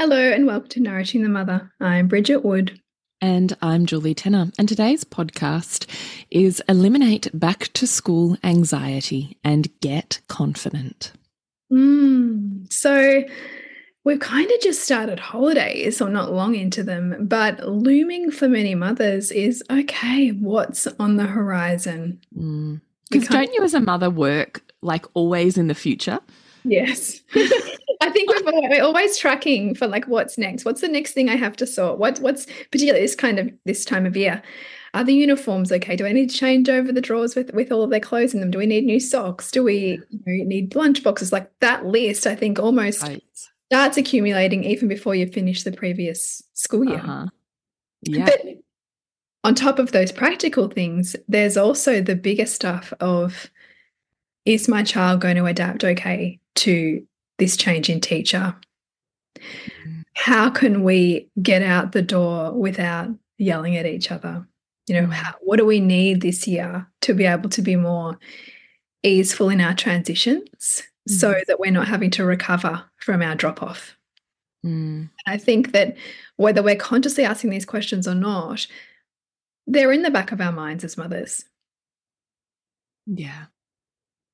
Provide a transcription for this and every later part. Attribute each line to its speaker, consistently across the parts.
Speaker 1: Hello and welcome to Nourishing the Mother. I'm Bridget Wood.
Speaker 2: And I'm Julie Tenner. And today's podcast is Eliminate Back to School Anxiety and Get Confident.
Speaker 1: Mm, so we've kind of just started holidays or not long into them, but looming for many mothers is okay, what's on the horizon?
Speaker 2: Mm. Because don't you, as a mother, work like always in the future?
Speaker 1: Yes. I think we're, we're, always tracking for like what's next. What's the next thing I have to sort? What what's particularly this kind of this time of year? Are the uniforms okay? Do I need to change over the drawers with with all of their clothes in them? Do we need new socks? Do we you know, need lunch boxes? Like that list, I think almost right. starts accumulating even before you finish the previous school year. Uh-huh.
Speaker 2: Yeah. But
Speaker 1: on top of those practical things, there's also the bigger stuff of is my child going to adapt okay to this change in teacher? How can we get out the door without yelling at each other? You know, how, what do we need this year to be able to be more easeful in our transitions mm. so that we're not having to recover from our drop off? Mm. I think that whether we're consciously asking these questions or not, they're in the back of our minds as mothers.
Speaker 2: Yeah.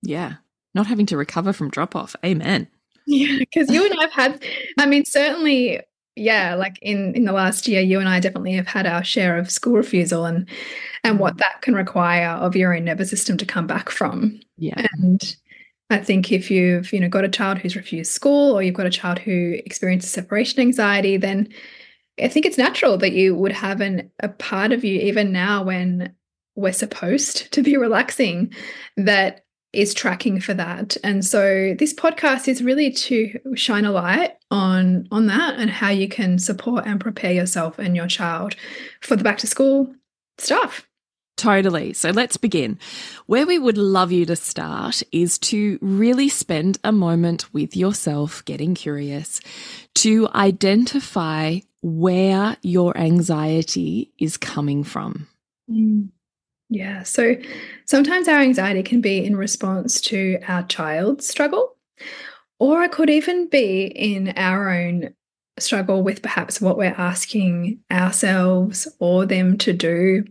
Speaker 2: Yeah. Not having to recover from drop off. Amen.
Speaker 1: Yeah, because you and I've had, I mean, certainly, yeah, like in in the last year, you and I definitely have had our share of school refusal and and what mm. that can require of your own nervous system to come back from.
Speaker 2: Yeah,
Speaker 1: and I think if you've you know got a child who's refused school or you've got a child who experiences separation anxiety, then I think it's natural that you would have an a part of you even now when we're supposed to be relaxing that is tracking for that. And so this podcast is really to shine a light on on that and how you can support and prepare yourself and your child for the back to school stuff.
Speaker 2: Totally. So let's begin. Where we would love you to start is to really spend a moment with yourself, getting curious, to identify where your anxiety is coming from.
Speaker 1: Mm. Yeah. So sometimes our anxiety can be in response to our child's struggle, or it could even be in our own struggle with perhaps what we're asking ourselves or them to do,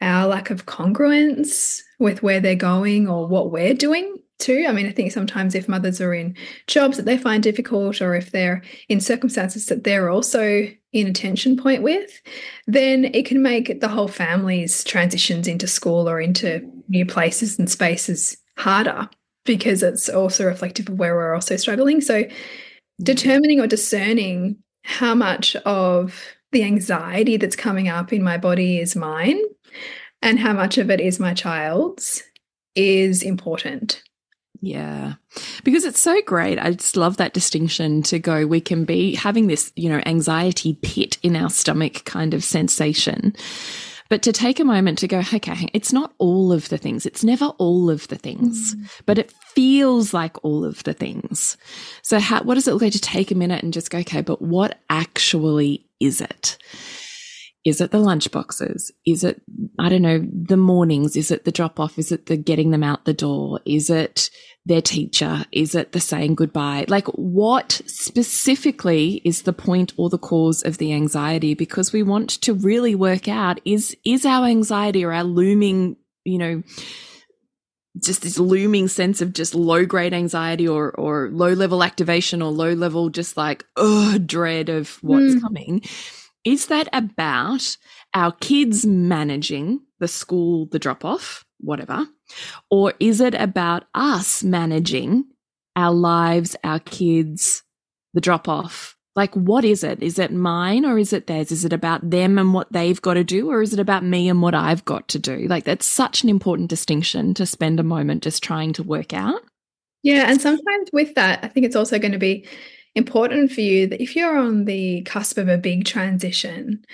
Speaker 1: our lack of congruence with where they're going or what we're doing too. I mean, I think sometimes if mothers are in jobs that they find difficult or if they're in circumstances that they're also in a tension point with, then it can make the whole family's transitions into school or into new places and spaces harder because it's also reflective of where we're also struggling. So, mm. determining or discerning how much of the anxiety that's coming up in my body is mine and how much of it is my child's is important.
Speaker 2: Yeah. Because it's so great. I just love that distinction to go, we can be having this, you know, anxiety pit in our stomach kind of sensation. But to take a moment to go, okay, it's not all of the things. It's never all of the things, mm. but it feels like all of the things. So, how, what does it look like to take a minute and just go, okay, but what actually is it? Is it the lunch boxes? Is it, I don't know, the mornings? Is it the drop off? Is it the getting them out the door? Is it their teacher? Is it the saying goodbye? Like, what specifically is the point or the cause of the anxiety? Because we want to really work out is, is our anxiety or our looming, you know, just this looming sense of just low grade anxiety or or low level activation or low level just like oh dread of what's mm. coming is that about our kids managing the school the drop off whatever or is it about us managing our lives our kids the drop off like, what is it? Is it mine or is it theirs? Is it about them and what they've got to do or is it about me and what I've got to do? Like, that's such an important distinction to spend a moment just trying to work out.
Speaker 1: Yeah. And sometimes with that, I think it's also going to be important for you that if you're on the cusp of a big transition,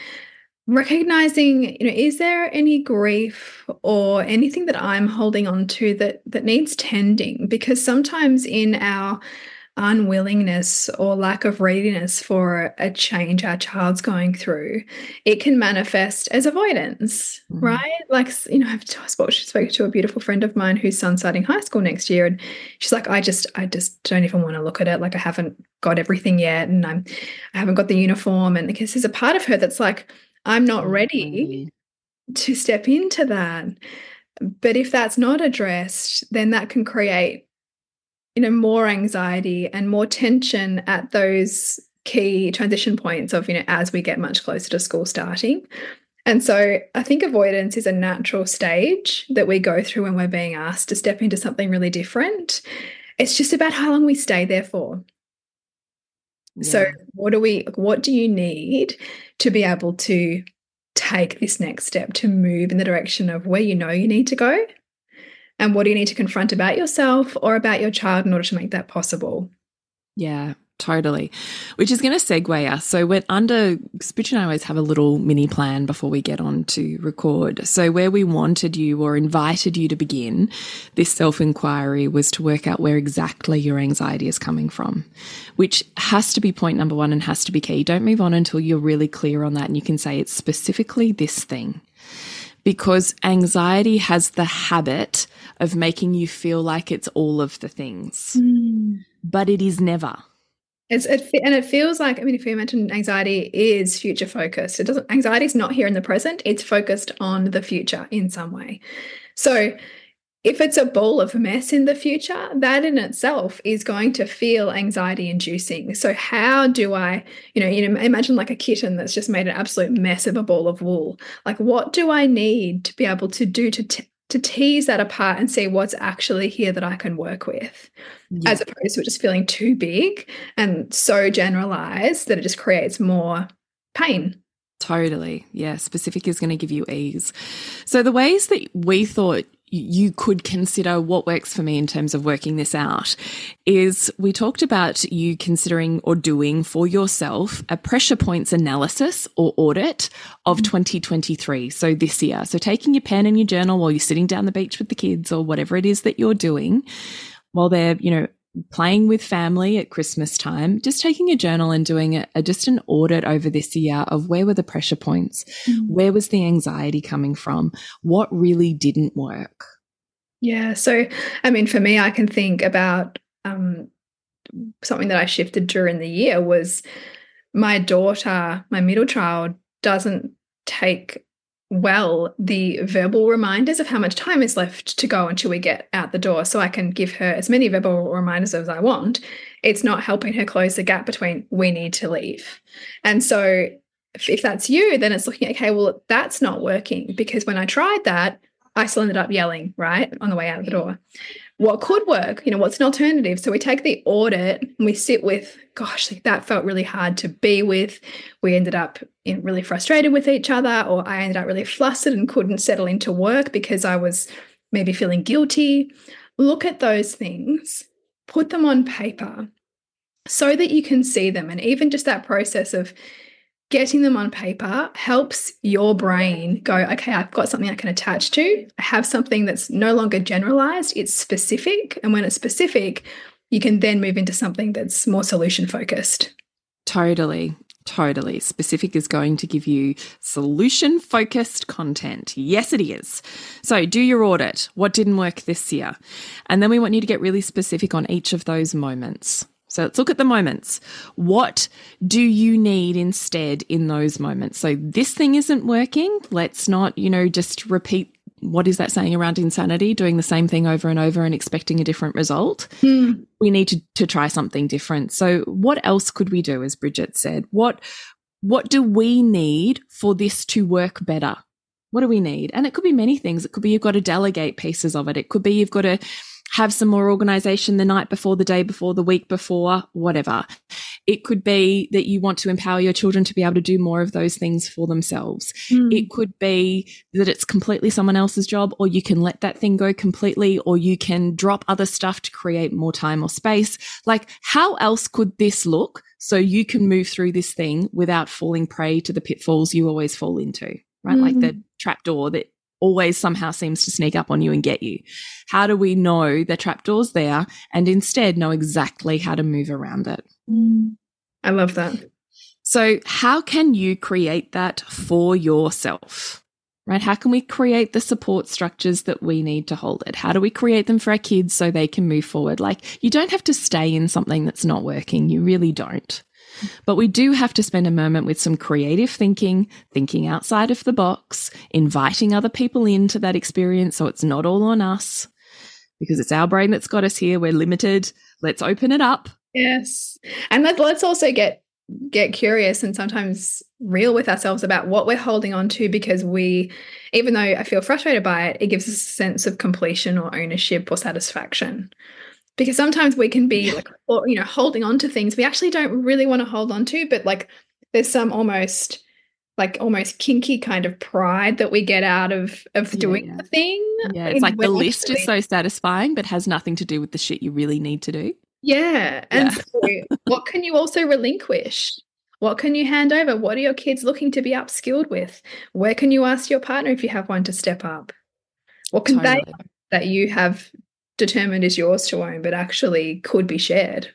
Speaker 1: recognizing you know is there any grief or anything that i'm holding on to that that needs tending because sometimes in our unwillingness or lack of readiness for a change our child's going through, it can manifest as avoidance, mm -hmm. right? Like, you know, I've spoke, spoke to a beautiful friend of mine whose son's starting high school next year, and she's like, I just, I just don't even want to look at it. Like, I haven't got everything yet, and I'm, I haven't got the uniform, and because there's a part of her that's like, I'm not ready to step into that. But if that's not addressed, then that can create you know more anxiety and more tension at those key transition points of you know as we get much closer to school starting. And so i think avoidance is a natural stage that we go through when we're being asked to step into something really different. It's just about how long we stay there for yeah. so what do we what do you need to be able to take this next step to move in the direction of where you know you need to go and what do you need to confront about yourself or about your child in order to make that possible?
Speaker 2: Yeah, totally. Which is going to segue us. So we're under Spitch and I always have a little mini plan before we get on to record. So where we wanted you or invited you to begin this self inquiry was to work out where exactly your anxiety is coming from, which has to be point number one and has to be key. Don't move on until you're really clear on that and you can say it's specifically this thing because anxiety has the habit of making you feel like it's all of the things, mm. but it is never.
Speaker 1: It's it, and it feels like I mean, if you mentioned anxiety is future focused, it doesn't. Anxiety is not here in the present; it's focused on the future in some way. So if it's a ball of mess in the future, that in itself is going to feel anxiety inducing. So how do I, you know, you know, imagine like a kitten that's just made an absolute mess of a ball of wool. Like what do I need to be able to do to to tease that apart and see what's actually here that I can work with, yeah. as opposed to just feeling too big and so generalized that it just creates more pain.
Speaker 2: Totally. Yeah. Specific is going to give you ease. So, the ways that we thought you could consider what works for me in terms of working this out is we talked about you considering or doing for yourself a pressure points analysis or audit of mm-hmm. 2023. So this year. So taking your pen and your journal while you're sitting down the beach with the kids or whatever it is that you're doing while they're, you know, playing with family at Christmas time, just taking a journal and doing a, a, just an audit over this year of where were the pressure points? Mm. Where was the anxiety coming from? What really didn't work?
Speaker 1: Yeah. So, I mean, for me, I can think about um, something that I shifted during the year was my daughter, my middle child, doesn't take well the verbal reminders of how much time is left to go until we get out the door so I can give her as many verbal reminders as I want. It's not helping her close the gap between we need to leave. And so if, that's you, then it's looking, okay, well, that's not working because when I tried that, I still ended up yelling, right, on the way out of the door what could work you know what's an alternative? So we take the audit and we sit with gosh like that felt really hard to be with. We ended up in really frustrated with each other or i ended up really flustered and couldn't settle into work because i was maybe feeling guilty. Look at those things put them on paper so that you can see them. And even just that process of getting them on paper helps your brain go, okay, I've got something I can attach to. I have something that's no longer generalized, it's specific. And when it's specific, you can then move into something that's more solution focused.
Speaker 2: Totally. Totally. Specific is going to give you solution focused content. Yes, it is. So do your audit. What didn't work this year? And then we want you to get really specific on each of those moments. So let's look at the moments. What do you need instead in those moments? So this thing isn't working. Let's not, you know, just repeat what is that saying around insanity? Doing the same thing over and over and expecting a different result. Mm. We need to, to try something different. So what else could we do, as Bridget said? What what do we need for this to work better? What do we need? And it could be many things. It could be you've got to delegate pieces of it. It could be you've got to have some more organization the night before, the day before, the week before, whatever. It could be that you want to empower your children to be able to do more of those things for themselves. Mm. It could be that it's completely someone else's job, or you can let that thing go completely, or you can drop other stuff to create more time or space. Like, how else could this look so you can move through this thing without falling prey to the pitfalls you always fall into? Right. Mm. Like the mm. trapdoor that always somehow seems to sneak up on you and get you. How do we know the trapdoor's there and instead know exactly how to move around it?
Speaker 1: Mm. I love that.
Speaker 2: So, how can you create that for yourself? Right? How can we create the support structures that we need to hold it? How do we create them for our kids so they can move forward? Like, you don't have to stay in something that's not working. You really don't. But we do have to spend a moment with some creative thinking, thinking outside of the box, inviting other people into that experience so it's not all on us because it's our brain that's got us here. We're limited. Let's open it up.
Speaker 1: Yes. And let, let's also get get curious and sometimes real with ourselves about what we're holding on to because we even though I feel frustrated by it, it gives us a sense of completion or ownership or satisfaction because sometimes we can be like or you know holding on to things we actually don't really want to hold on to but like there's some almost like almost kinky kind of pride that we get out of of doing yeah. the thing
Speaker 2: yeah it's like the list actually... is so satisfying but has nothing to do with the shit you really need to do
Speaker 1: yeah and yeah. so what can you also relinquish what can you hand over what are your kids looking to be upskilled with where can you ask your partner if you have one to step up what can totally. they that you have determined is yours to own, but actually could be shared.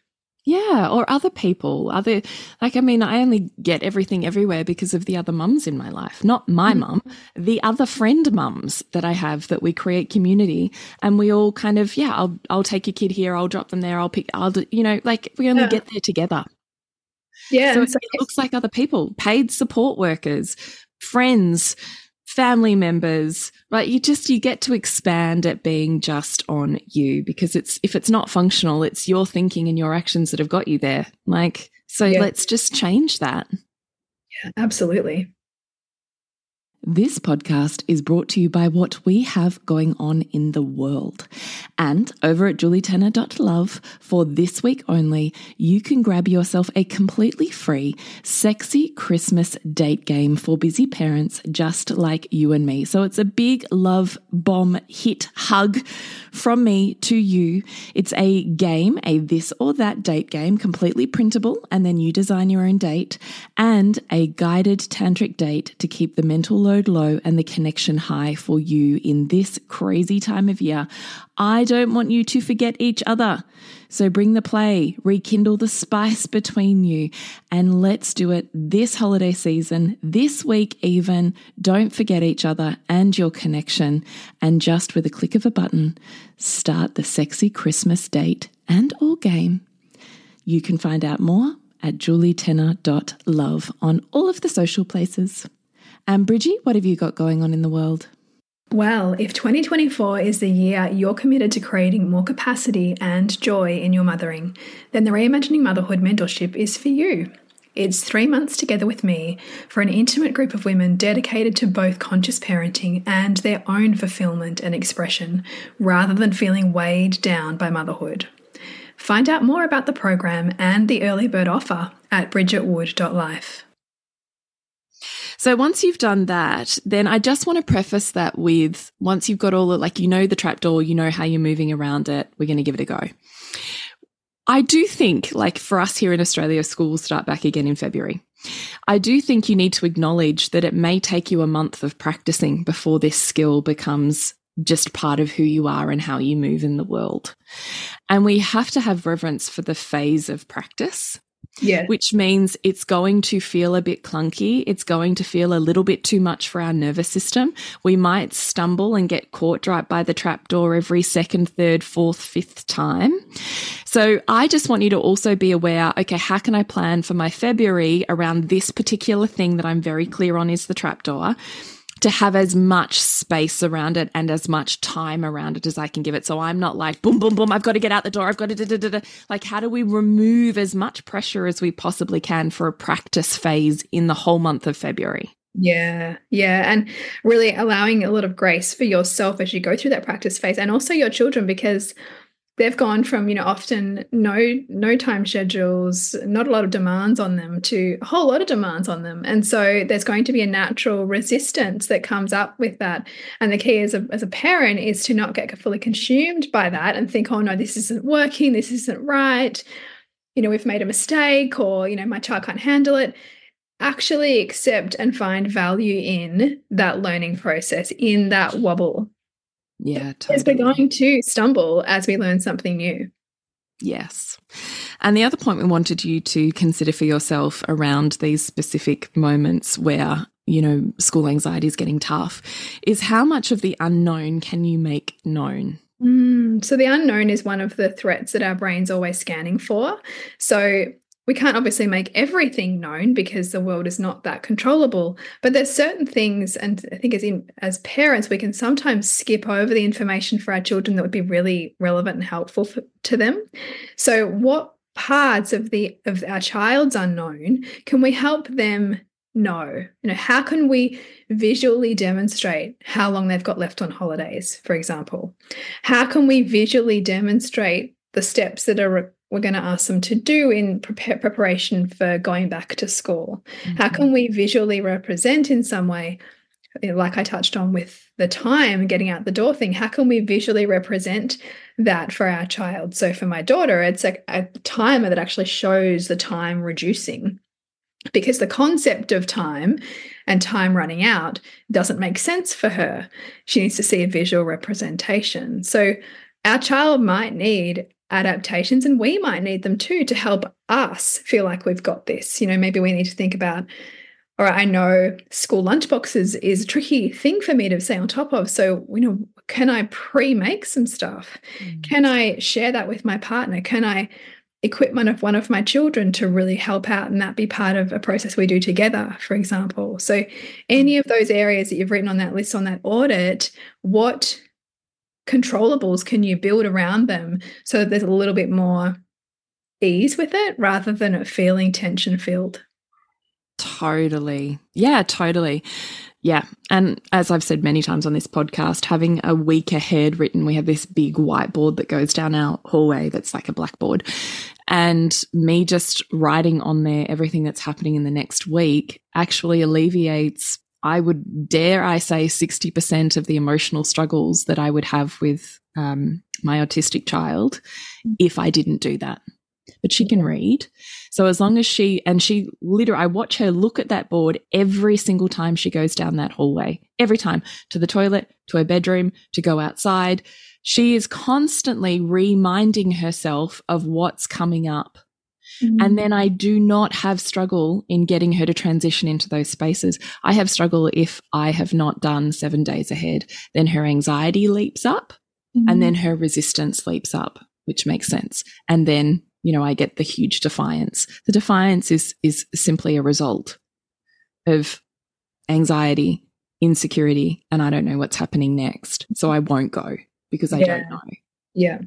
Speaker 2: Yeah, or other people, other like I mean, I only get everything everywhere because of the other mums in my life, not my mm. mum, the other friend mums that I have that we create community, and we all kind of yeah, I'll I'll take your kid here, I'll drop them there, I'll pick, I'll do, you know, like we only yeah. get there together.
Speaker 1: Yeah,
Speaker 2: so, so it looks like other people, paid support workers, friends, family members, right? You just, you get to expand at being just on you because it's, if it's not functional, it's your thinking and your actions that have got you there. Like, so yeah. let's just change that.
Speaker 1: Yeah, absolutely.
Speaker 2: This podcast is brought to you by what we have going on in the world. And over at julietenner.love, for this week only, you can grab yourself a completely free, sexy Christmas date game for busy parents just like you and me. So it's a big love bomb hit hug from me to you. It's a game, a this or that date game, completely printable, and then you design your own date, and a guided tantric date to keep the mental load low and the connection high for you in this crazy time of year. I don't want you to forget each other. So bring the play, rekindle the spice between you, and let's do it this holiday season, this week even. Don't forget each other and your connection. And just with a click of a button, start the sexy Christmas date and or game. You can find out more at julietenner.love on all of the social places. And Bridgie, what have you got going on in the world?
Speaker 1: Well, if 2024 is the year you're committed to creating more capacity and joy in your mothering, then the Reimagining Motherhood mentorship is for you. It's three months together with me for an intimate group of women dedicated to both conscious parenting and their own fulfillment and expression, rather than feeling weighed down by motherhood. Find out more about the program and the early bird offer at bridgetwood.life.
Speaker 2: So once you've done that, then I just want to preface that with once you've got all the, like, you know, the trapdoor, you know how you're moving around it, we're going to give it a go. I do think, like for us here in Australia, school will start back again in February. I do think you need to acknowledge that it may take you a month of practicing before this skill becomes just part of who you are and how you move in the world. And we have to have reverence for the phase of practice
Speaker 1: Yeah.
Speaker 2: Which means it's going to feel a bit clunky. It's going to feel a little bit too much for our nervous system. We might stumble and get caught right by the trapdoor every second, third, fourth, fifth time. So I just want you to also be aware okay, how can I plan for my February around this particular thing that I'm very clear on is the trapdoor? To have as much space around it and as much time around it as I can give it. So I'm not like, boom, boom, boom, I've got to get out the door. I've got to, da, da, da, like, how do we remove as much pressure as we possibly can for a practice phase in the whole month of February?
Speaker 1: Yeah, yeah. And really allowing a lot of grace for yourself as you go through that practice phase and also your children, because they've gone from you know often no no time schedules not a lot of demands on them to a whole lot of demands on them. And so there's going to be a natural resistance that comes up with that. And the key as a, as a parent is to not get fully consumed by that and think oh no this isn't working. This isn't right. You know we've made a mistake or you know my child can't handle it. Actually accept and find value in that learning process in that wobble
Speaker 2: yeah,
Speaker 1: totally. Because we're going to stumble as we learn something new.
Speaker 2: Yes. And the other point we wanted you to consider for yourself around these specific moments where, you know, school anxiety is getting tough is how much of the unknown can you make known?
Speaker 1: Mm, so the unknown is one of the threats that our brain's always scanning for. So we can't obviously make everything known because the world is not that controllable but there's certain things and i think as in as parents we can sometimes skip over the information for our children that would be really relevant and helpful for, to them. So what parts of the of our child's unknown can we help them know? You know how can we visually demonstrate how long they've got left on holidays for example? How can we visually demonstrate the steps that are we're going to ask them to do in prepare, preparation for going back to school? Mm-hmm. How can we visually represent in some way, like I touched on with the time getting out the door thing, how can we visually represent that for our child? So for my daughter, it's a, a timer that actually shows the time reducing because the concept of time and time running out doesn't make sense for her. She needs to see a visual representation. So our child might need adaptations and we might need them too to help us feel like we've got this. You know maybe we need to think about all right i know school lunchboxes is a tricky thing for me to stay on top of so you know can i pre-make some stuff? Mm. can i share that with my partner? Can i equip one of one of my children to really help out and that be part of a process we do together for example? So any of those areas that you've written on that list on that audit what controllables can you build around them so that there's a little bit more ease with it rather than it feeling tension filled?
Speaker 2: Totally. Yeah, totally. Yeah. And as I've said many times on this podcast, having a week ahead written, we have this big whiteboard that goes down our hallway that's like a blackboard. And me just writing on there everything that's happening in the next week actually alleviates I would dare I say 60% of the emotional struggles that I would have with um, my autistic child if I didn't do that. But she can read. So as long as she, and she literally, I watch her look at that board every single time she goes down that hallway, every time to the toilet, to her bedroom, to go outside. She is constantly reminding herself of what's coming up Mm-hmm. And then I do not have struggle in getting her to transition into those spaces. I have struggle if I have not done seven days ahead. Then her anxiety leaps up mm-hmm. and then her resistance leaps up, which makes sense. And then, you know, I get the huge defiance. The defiance is, is simply a result of anxiety, insecurity, and I don't know what's happening next. So I won't go because I yeah. don't know.
Speaker 1: Yeah.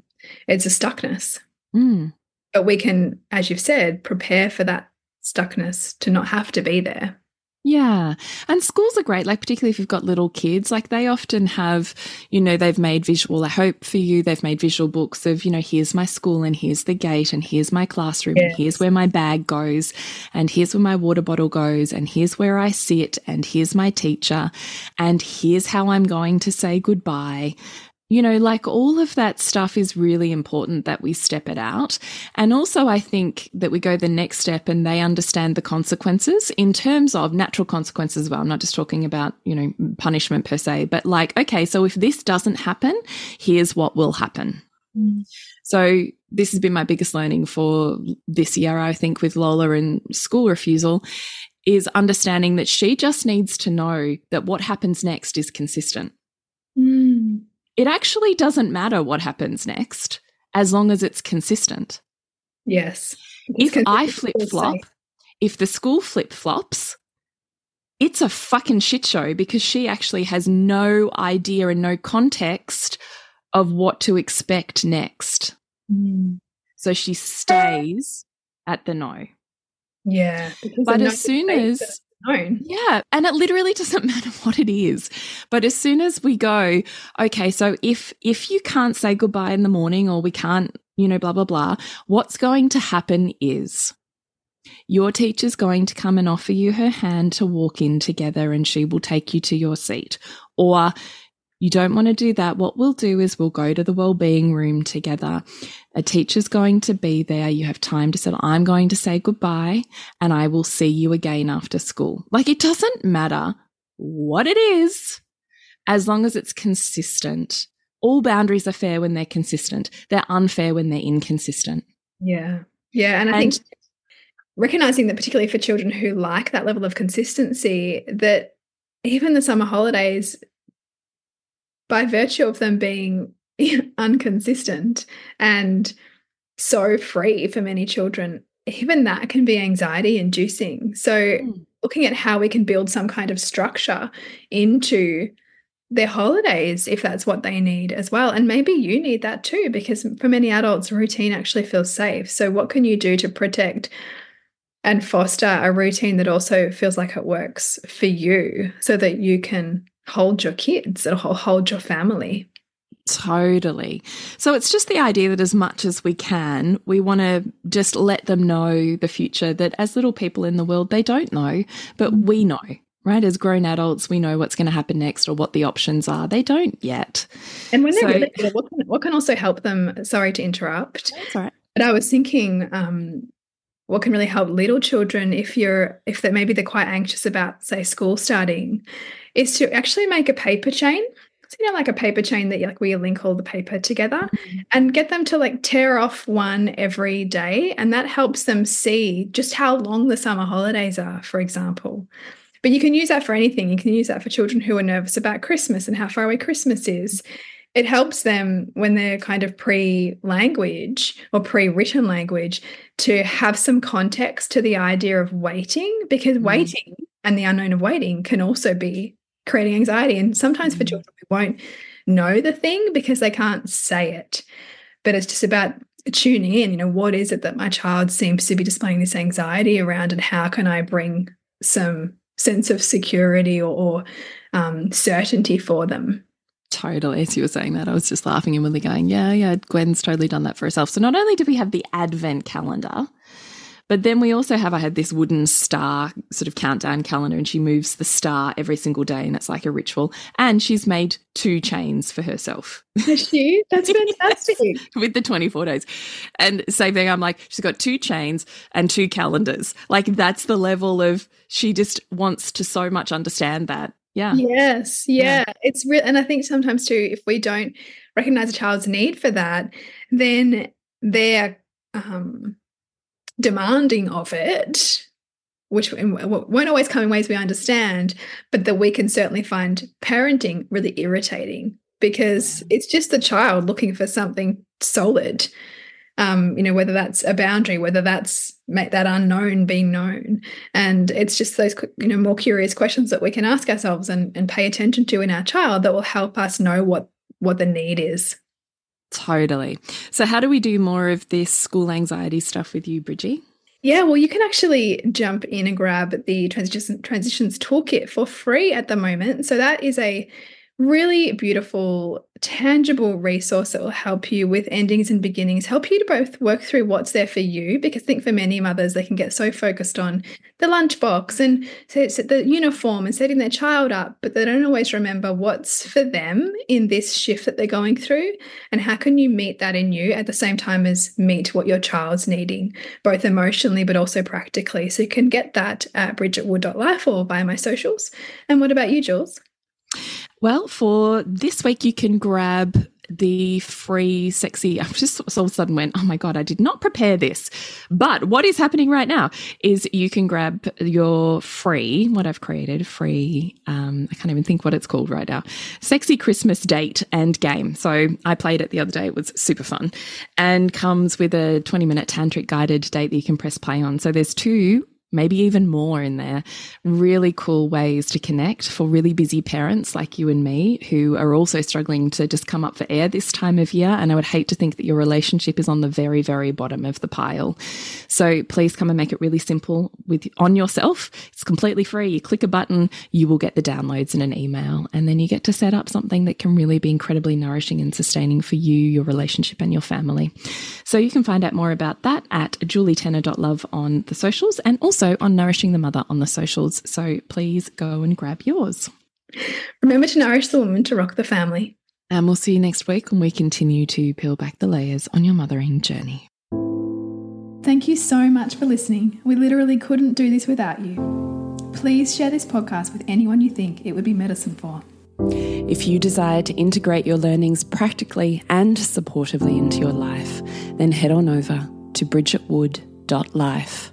Speaker 1: It's a stuckness.
Speaker 2: Mm
Speaker 1: but we can, as you've said, prepare for that stuckness to not have to be there.
Speaker 2: Yeah. And schools are great, like, particularly if you've got little kids, like, they often have, you know, they've made visual, I hope for you, they've made visual books of, you know, here's my school and here's the gate and here's my classroom yes. and here's where my bag goes and here's where my water bottle goes and here's where I sit and here's my teacher and here's how I'm going to say goodbye you know, like all of that stuff is really important that we step it out. And also, I think that we go the next step and they understand the consequences in terms of natural consequences as well. I'm not just talking about, you know, punishment per se, but like, okay, so if this doesn't happen, here's what will happen. Mm. So, this has been my biggest learning for this year, I think, with Lola and school refusal, is understanding that she just needs to know that what happens next is consistent. It actually doesn't matter what happens next as long as it's consistent.
Speaker 1: Yes.
Speaker 2: If I flip flop, if the school flip flops, it's a fucking shit show because she actually has no idea and no context of what to expect next.
Speaker 1: Mm.
Speaker 2: So she stays at the no.
Speaker 1: Yeah.
Speaker 2: But as soon as
Speaker 1: known.
Speaker 2: Yeah. And it literally doesn't matter what it is. But as soon as we go, okay, so if if you can't say goodbye in the morning or we can't, you know, blah, blah, blah, what's going to happen is your teacher's going to come and offer you her hand to walk in together and she will take you to your seat. Or you don't want to do that. What we'll do is we'll go to the well-being room together. A teacher's going to be there. You have time to settle. I'm going to say goodbye and I will see you again after school. Like it doesn't matter what it is as long as it's consistent. All boundaries are fair when they're consistent. They're unfair when they're inconsistent.
Speaker 1: Yeah. Yeah. And I and, think recognizing that particularly for children who like that level of consistency, that even the summer holidays by virtue of them being inconsistent and so free for many children, even that can be anxiety inducing. So, mm. looking at how we can build some kind of structure into their holidays if that's what they need as well. And maybe you need that too, because for many adults, routine actually feels safe. So, what can you do to protect and foster a routine that also feels like it works for you so that you can hold your kids, it'll hold your family.
Speaker 2: Totally. So it's just the idea that as much as we can, we want to just let them know the future that as little people in the world, they don't know, but we know, right? As grown adults, we know what's going to happen next or what the options are. They don't yet.
Speaker 1: And when they're really little, what can, what can also help them? Sorry to interrupt.
Speaker 2: That's all right.
Speaker 1: But I was thinking, um, what can really help little children if you're if they maybe they're quite anxious about say school starting is to actually make a paper chain. You know, like a paper chain that you like where you link all the paper together mm -hmm. and get them to like tear off one every day. And that helps them see just how long the summer holidays are, for example. But you can use that for anything. You can use that for children who are nervous about Christmas and how far away Christmas is. It helps them when they're kind of pre language or pre written language to have some context to the idea of waiting because mm. waiting and the unknown of waiting can also be creating anxiety. And sometimes for mm. children, we won't know the thing because they can't say it. But it's just about tuning in, you know, what is it that my child seems to be displaying this anxiety around, and how can I bring some sense of security or, or um, certainty for them?
Speaker 2: Totally. As you were saying that, I was just laughing and really going, yeah, yeah, Gwen's totally done that for herself. So not only do we have the advent calendar, but then we also have, I had this wooden star sort of countdown calendar, and she moves the star every single day, and it's like a ritual. And she's made two chains for herself.
Speaker 1: Has she? That's fantastic.
Speaker 2: With the 24 days. And same thing, I'm like, she's got two chains and two calendars. Like, that's the level of she just wants to so much understand that. Yeah.
Speaker 1: Yes. Yeah. yeah. It's real. And I think sometimes too, if we don't recognize a child's need for that, then they're, um, demanding of it, which won't always come in ways we understand, but that we can certainly find parenting really irritating because it's just the child looking for something solid. Um, you know, whether that's a boundary, whether that's make that unknown being known. And it's just those, you know, more curious questions that we can ask ourselves and, and pay attention to in our child that will help us know what what the need is.
Speaker 2: Totally. So, how do we do more of this school anxiety stuff with you, Bridgie?
Speaker 1: Yeah, well, you can actually jump in and grab the transitions, transitions toolkit for free at the moment. So, that is a really beautiful, tangible resource that will help you with endings and beginnings, help you to both work through what's there for you. Because I think for many mothers, they can get so focused on the lunchbox and the uniform and setting their child up, but they don't always remember what's for them in this shift that they're going through. And how can you meet that in you at the same time as meet what your child's needing, both emotionally but also practically. So you can get that at bridgetwood.life or via my socials. And what about you, Jules?
Speaker 2: Well, for this week, you can grab the free sexy, I just all of a sudden went, oh my God, I did not prepare this. But what is happening right now is you can grab your free, what I've created, free, um, I can't even think what it's called right now, sexy Christmas date and game. So I played it the other day. It was super fun and comes with a 20 minute tantric guided date that you can press play on. So there's two maybe even more in there. Really cool ways to connect for really busy parents like you and me who are also struggling to just come up for air this time of year. And I would hate to think that your relationship is on the very, very bottom of the pile. So please come and make it really simple with on yourself. It's completely free. You click a button, you will get the downloads in an email, and then you get to set up something that can really be incredibly nourishing and sustaining for you, your relationship, and your family. So you can find out more about that at julietenner.love on the socials and also also on Nourishing the Mother on the socials. So please go and grab yours.
Speaker 1: Remember to nourish the woman to rock the family.
Speaker 2: And we'll see you next week when we continue to peel back the layers on your mothering journey.
Speaker 1: Thank you so much for listening. We literally couldn't do this without you. Please share this podcast with anyone you think it would be medicine for.
Speaker 2: If you desire to integrate your learnings practically and supportively into your life, then head on over to bridgetwood.life